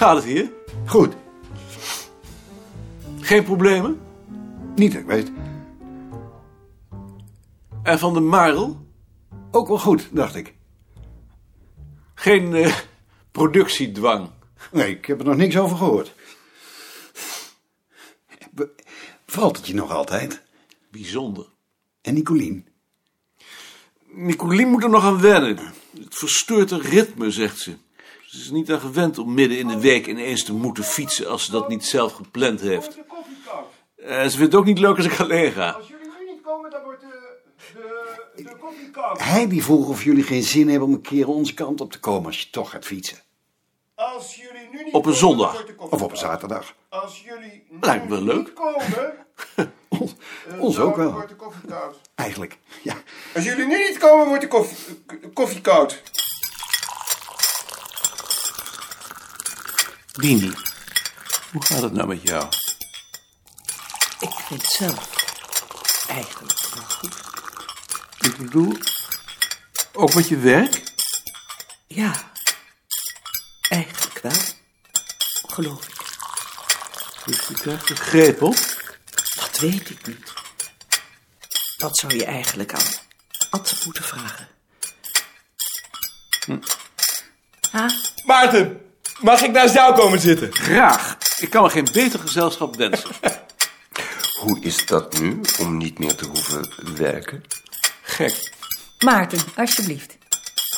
gaat het hier? Goed, Geen problemen? niet dat ik weet. En van de Marel? Ook wel goed, dacht ik. Geen eh, productiedwang. Nee, ik heb er nog niks over gehoord. Valt het je nog altijd? Bijzonder. En Nicolien? Nicolien moet er nog aan wennen. Het verstoort haar ritme, zegt ze. Ze is niet aan gewend om midden in de week ineens te moeten fietsen als ze dat niet zelf gepland heeft. Eh, ze vindt het ook niet leuk als ik alleen ga. Als jullie nu niet komen, dan wordt de, de, de koffie koud. Hij die vroeg of jullie geen zin hebben om een keer onze kant op te komen als je toch gaat fietsen. Als jullie nu niet Op een komen, zondag. dan wordt de koffie Of op een koud. zaterdag. Als jullie nu Lijkt me leuk. niet komen, Ons, eh, ons dan ook wel. wordt de koffie koud. Eigenlijk, ja. Als jullie nu niet komen, wordt de koffie, koffie koud. Dini, hoe gaat het nou met jou? Ik vind het zelf eigenlijk wel goed. Ik bedoel, ook met je werk? Ja, eigenlijk wel. Geloof ik. Dus je krijgt greep op. Dat weet ik niet. Dat zou je eigenlijk aan Ad moeten vragen. Ha? Maarten, mag ik naast jou komen zitten? Graag. Ik kan me geen beter gezelschap wensen. Hoe is dat nu, om niet meer te hoeven werken? Gek. Maarten, alsjeblieft.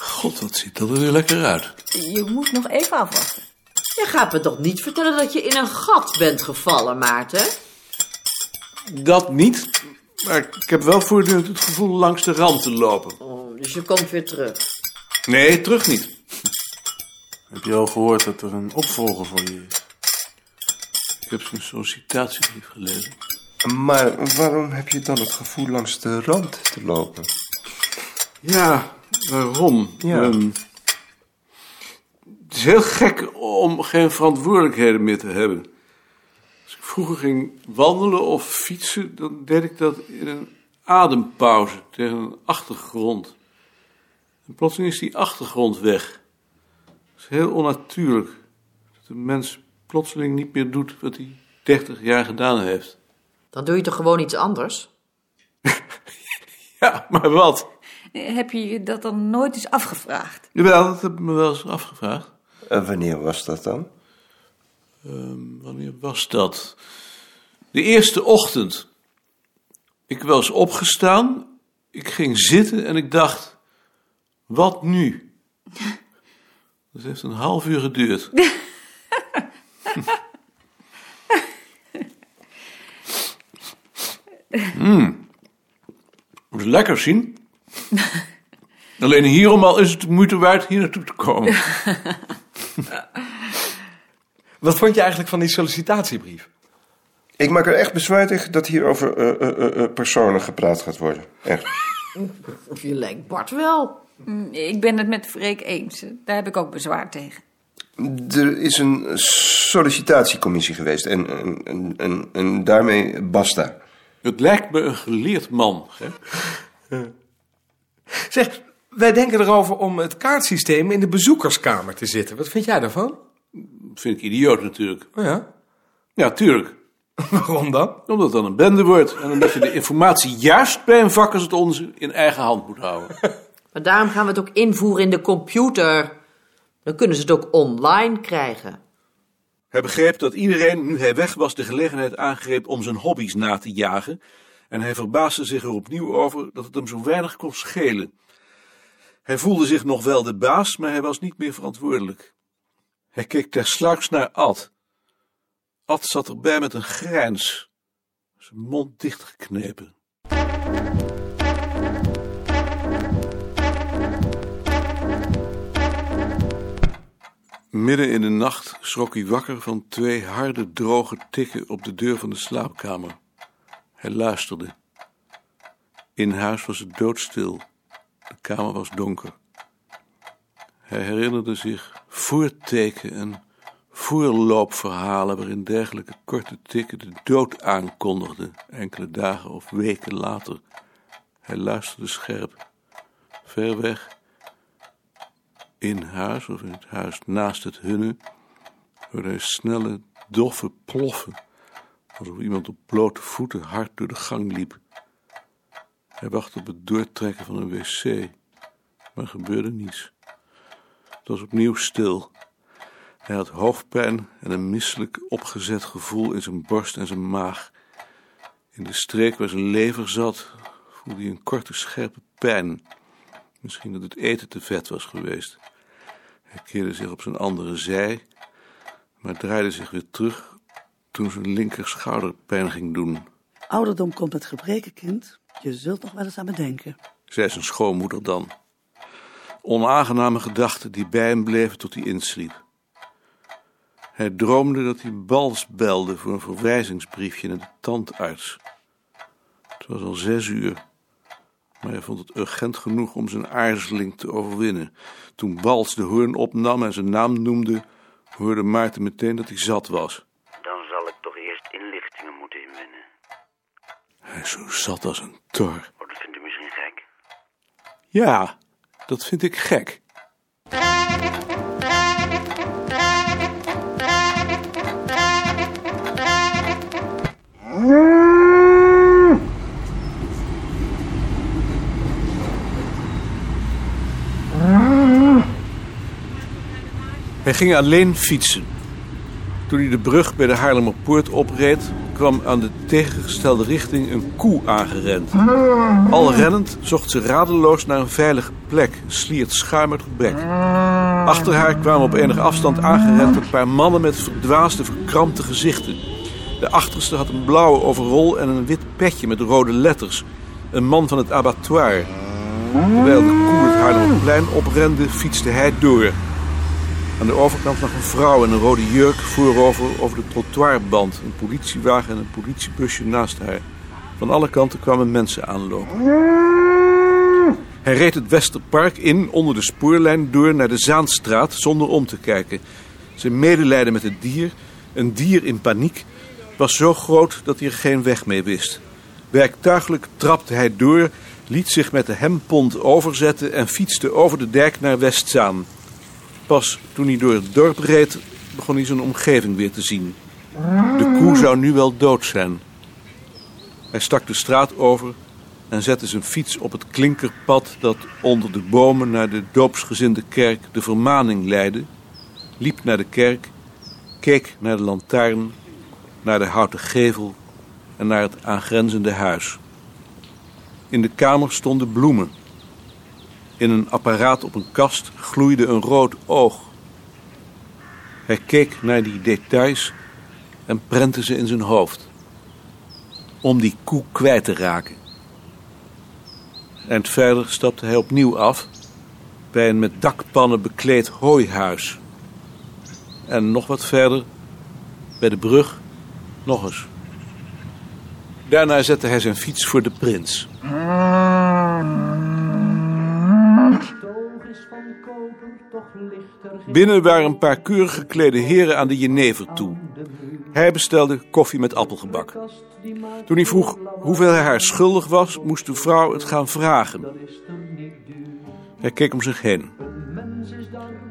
God, wat ziet dat er weer lekker uit. Je moet nog even afwachten. Je gaat me toch niet vertellen dat je in een gat bent gevallen, Maarten? Dat niet, maar ik heb wel voortdurend het gevoel langs de rand te lopen. Oh, dus je komt weer terug. Nee, terug niet. Heb je al gehoord dat er een opvolger voor je is? Ik heb zijn sollicitatiebrief gelezen. Maar waarom heb je dan het gevoel langs de rand te lopen? Ja, waarom? Ja. Ehm, het is heel gek om geen verantwoordelijkheden meer te hebben. Als ik vroeger ging wandelen of fietsen, dan deed ik dat in een adempauze tegen een achtergrond. En plotseling is die achtergrond weg. Het is heel onnatuurlijk dat een mens plotseling niet meer doet wat hij 30 jaar gedaan heeft. Dan doe je toch gewoon iets anders? Ja, maar wat? Heb je dat dan nooit eens afgevraagd? Jawel, dat heb ik me wel eens afgevraagd. En wanneer was dat dan? Wanneer was dat? De eerste ochtend. Ik was opgestaan, ik ging zitten en ik dacht, wat nu? Dat heeft een half uur geduurd. Mm. Dat is lekker zien. Alleen hierom al is het de moeite waard hier naartoe te komen. Wat vond je eigenlijk van die sollicitatiebrief? Ik maak er echt bezwaar tegen dat hier over eh, eh, eh, eh, personen gepraat gaat worden. Echt. Je lijkt Bart wel. Hm, Ik ben het met Freek eens. Daar heb ik ook bezwaar tegen. Er is een sollicitatiecommissie geweest en, en, en, en, en daarmee basta. Het lijkt me een geleerd man. Hè? Zeg, wij denken erover om het kaartsysteem in de bezoekerskamer te zitten. Wat vind jij daarvan? Dat vind ik idioot natuurlijk. Oh ja? Ja, tuurlijk. Waarom dan? Omdat het dan een bende wordt. En omdat je de informatie juist bij een vak als het onze in eigen hand moet houden. Maar daarom gaan we het ook invoeren in de computer. Dan kunnen ze het ook online krijgen. Hij begreep dat iedereen, nu hij weg was, de gelegenheid aangreep om zijn hobby's na te jagen. En hij verbaasde zich er opnieuw over dat het hem zo weinig kon schelen. Hij voelde zich nog wel de baas, maar hij was niet meer verantwoordelijk. Hij keek tersluiks naar Ad. Ad zat erbij met een grijns, zijn mond dichtgeknepen. Midden in de nacht schrok hij wakker van twee harde, droge tikken op de deur van de slaapkamer. Hij luisterde. In huis was het doodstil. De kamer was donker. Hij herinnerde zich voorteken en voorloopverhalen waarin dergelijke korte tikken de dood aankondigden, enkele dagen of weken later. Hij luisterde scherp. Ver weg in huis of in het huis naast het hunne hoorde snelle, doffe ploffen, alsof iemand op blote voeten hard door de gang liep. Hij wachtte op het doortrekken van een wc, maar gebeurde niets. Het was opnieuw stil. Hij had hoofdpijn en een misselijk opgezet gevoel in zijn borst en zijn maag. In de streek waar zijn lever zat, voelde hij een korte, scherpe pijn. Misschien dat het eten te vet was geweest. Hij keerde zich op zijn andere zij, maar draaide zich weer terug toen zijn linker schouder pijn ging doen, Ouderdom komt met gebreken, kind. Je zult nog wel eens aan me denken. zei zijn schoonmoeder dan. Onaangename gedachten die bij hem bleven tot hij insliep. Hij droomde dat hij Bals belde voor een verwijzingsbriefje naar de tandarts. Het was al zes uur, maar hij vond het urgent genoeg om zijn aarzeling te overwinnen. Toen Bals de hoorn opnam en zijn naam noemde, hoorde Maarten meteen dat hij zat was. Dan zal ik toch eerst inlichtingen moeten inwinnen. Hij is zo zat als een tor. Oh, dat vindt u misschien gek. Ja, dat vind ik gek. Hij ging alleen fietsen. Toen hij de brug bij de Haarlemmerpoort opreed, kwam aan de tegengestelde richting een koe aangerend. Al rennend zocht ze radeloos naar een veilige plek, sliert schuim uit het bek. Achter haar kwamen op enige afstand aangerend een paar mannen met verdwaasde, verkrampte gezichten. De achterste had een blauwe overrol en een wit petje met rode letters. Een man van het abattoir. Terwijl de koe het Haarlemmerplein oprende, fietste hij door. Aan de overkant lag een vrouw in een rode jurk voorover over de trottoirband. Een politiewagen en een politiebusje naast haar. Van alle kanten kwamen mensen aanlopen. Hij reed het Westerpark in onder de spoorlijn door naar de Zaanstraat zonder om te kijken. Zijn medelijden met het dier, een dier in paniek, was zo groot dat hij er geen weg mee wist. Werktuigelijk trapte hij door, liet zich met de hempont overzetten en fietste over de dijk naar Westzaan. Pas toen hij door het dorp reed, begon hij zijn omgeving weer te zien. De koe zou nu wel dood zijn. Hij stak de straat over en zette zijn fiets op het klinkerpad dat onder de bomen naar de doopsgezinde kerk de vermaning leidde, liep naar de kerk, keek naar de lantaarn, naar de houten gevel en naar het aangrenzende huis. In de kamer stonden bloemen. In een apparaat op een kast gloeide een rood oog. Hij keek naar die details en prentte ze in zijn hoofd. Om die koe kwijt te raken. En verder stapte hij opnieuw af bij een met dakpannen bekleed hooihuis. En nog wat verder, bij de brug, nog eens. Daarna zette hij zijn fiets voor de prins. Binnen waren een paar keurig geklede heren aan de jenever toe. Hij bestelde koffie met appelgebak. Toen hij vroeg hoeveel hij haar schuldig was, moest de vrouw het gaan vragen. Hij keek om zich heen.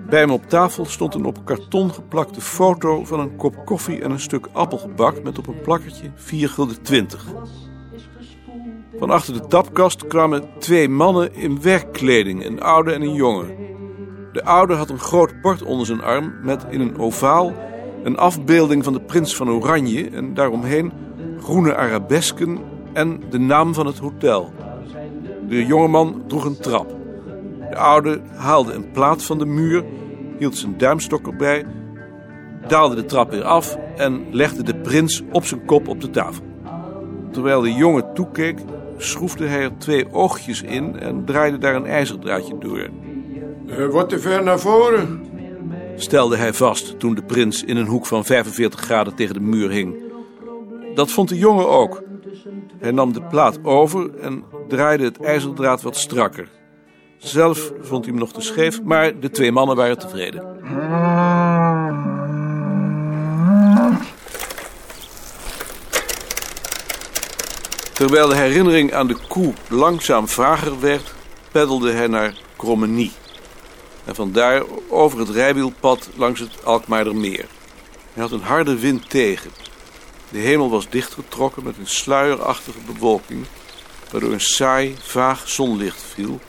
Bij hem op tafel stond een op karton geplakte foto van een kop koffie en een stuk appelgebak met op een plakkertje 4 gulden 20. Van achter de tapkast kwamen twee mannen in werkkleding, een oude en een jonge. De oude had een groot bord onder zijn arm met in een ovaal een afbeelding van de prins van Oranje en daaromheen groene arabesken en de naam van het hotel. De jongeman droeg een trap. De oude haalde een plaat van de muur, hield zijn duimstok erbij, daalde de trap weer af en legde de prins op zijn kop op de tafel. Terwijl de jongen toekeek, schroefde hij er twee oogjes in en draaide daar een ijzerdraadje door. Uh, wat te ver naar voren. Stelde hij vast toen de prins in een hoek van 45 graden tegen de muur hing. Dat vond de jongen ook. Hij nam de plaat over en draaide het ijzerdraad wat strakker. Zelf vond hij hem nog te scheef, maar de twee mannen waren tevreden. Terwijl de herinnering aan de koe langzaam vager werd, peddelde hij naar Krommenie. En vandaar over het rijwielpad langs het Alkmaardermeer. Hij had een harde wind tegen. De hemel was dichtgetrokken met een sluierachtige bewolking, waardoor een saai, vaag zonlicht viel,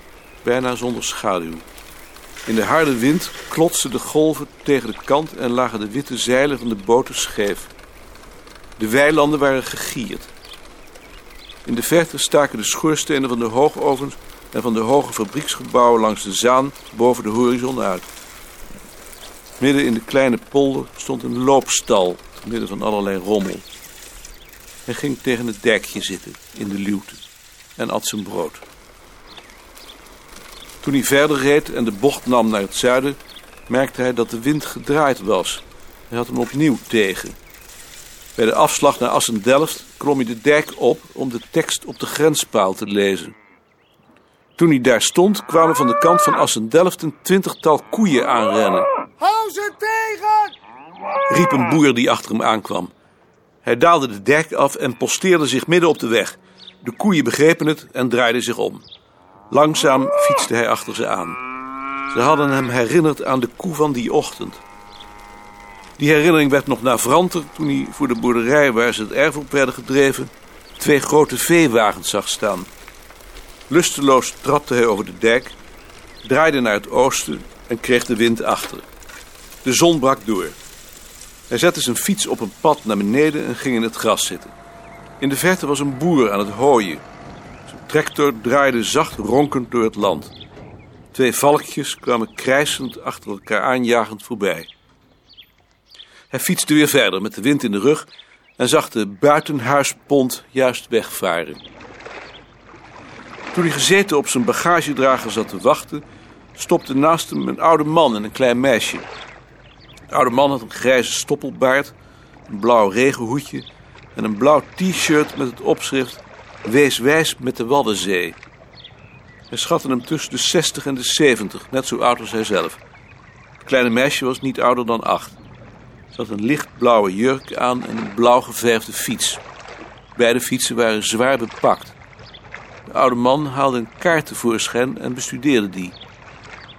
bijna zonder schaduw. In de harde wind klotsten de golven tegen de kant en lagen de witte zeilen van de boten scheef. De weilanden waren gegierd. In de verte staken de schoorstenen van de hoogovens en van de hoge fabrieksgebouwen langs de zaan boven de horizon uit. Midden in de kleine polder stond een loopstal, midden van allerlei rommel. Hij ging tegen het dijkje zitten, in de luwte, en at zijn brood. Toen hij verder reed en de bocht nam naar het zuiden, merkte hij dat de wind gedraaid was. Hij had hem opnieuw tegen. Bij de afslag naar Assen-Delft klom hij de dijk op om de tekst op de grenspaal te lezen. Toen hij daar stond, kwamen van de kant van Assen-Delft een twintigtal koeien aanrennen. Hou ze tegen! riep een boer die achter hem aankwam. Hij daalde de dijk af en posteerde zich midden op de weg. De koeien begrepen het en draaiden zich om. Langzaam fietste hij achter ze aan. Ze hadden hem herinnerd aan de koe van die ochtend. Die herinnering werd nog navranter toen hij voor de boerderij waar ze het erf op werden gedreven... twee grote veewagens zag staan. Lusteloos trapte hij over de dijk, draaide naar het oosten en kreeg de wind achter. De zon brak door. Hij zette zijn fiets op een pad naar beneden en ging in het gras zitten. In de verte was een boer aan het hooien. Zijn tractor draaide zacht ronkend door het land. Twee valkjes kwamen krijsend achter elkaar aanjagend voorbij. Hij fietste weer verder met de wind in de rug en zag de buitenhuispont juist wegvaren. Toen hij gezeten op zijn bagagedrager zat te wachten, stopte naast hem een oude man en een klein meisje. De oude man had een grijze stoppelbaard, een blauw regenhoedje en een blauw t-shirt met het opschrift Wees wijs met de Waddenzee. Hij schatte hem tussen de 60 en de 70, net zo oud als hij zelf. Het kleine meisje was niet ouder dan acht. Ze had een lichtblauwe jurk aan en een blauw geverfde fiets. Beide fietsen waren zwaar bepakt. De oude man haalde een kaart tevoorschijn en bestudeerde die.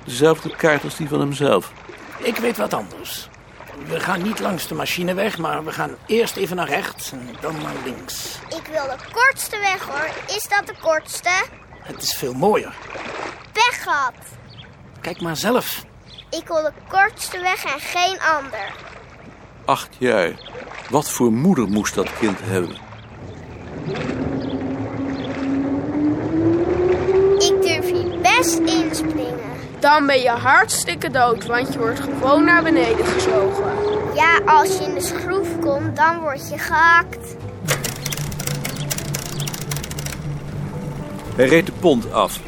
Dezelfde kaart als die van hemzelf. Ik weet wat anders. We gaan niet langs de machineweg, maar we gaan eerst even naar rechts en dan naar links. Ik wil de kortste weg hoor. Is dat de kortste? Het is veel mooier. Pech gehad. Kijk maar zelf. Ik wil de kortste weg en geen ander. Acht jaar. Wat voor moeder moest dat kind hebben? Ik durf inspringen. Dan ben je hartstikke dood, want je wordt gewoon naar beneden gezogen. Ja, als je in de schroef komt, dan word je gehakt. Hij reed de pont af.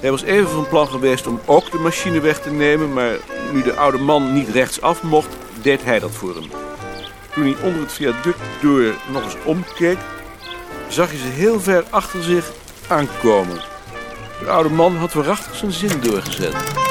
Hij was even van plan geweest om ook de machine weg te nemen, maar nu de oude man niet rechtsaf mocht, deed hij dat voor hem. Toen hij onder het viaduct door nog eens omkeek, zag hij ze heel ver achter zich aankomen. De oude man had waarachtig zijn zin doorgezet.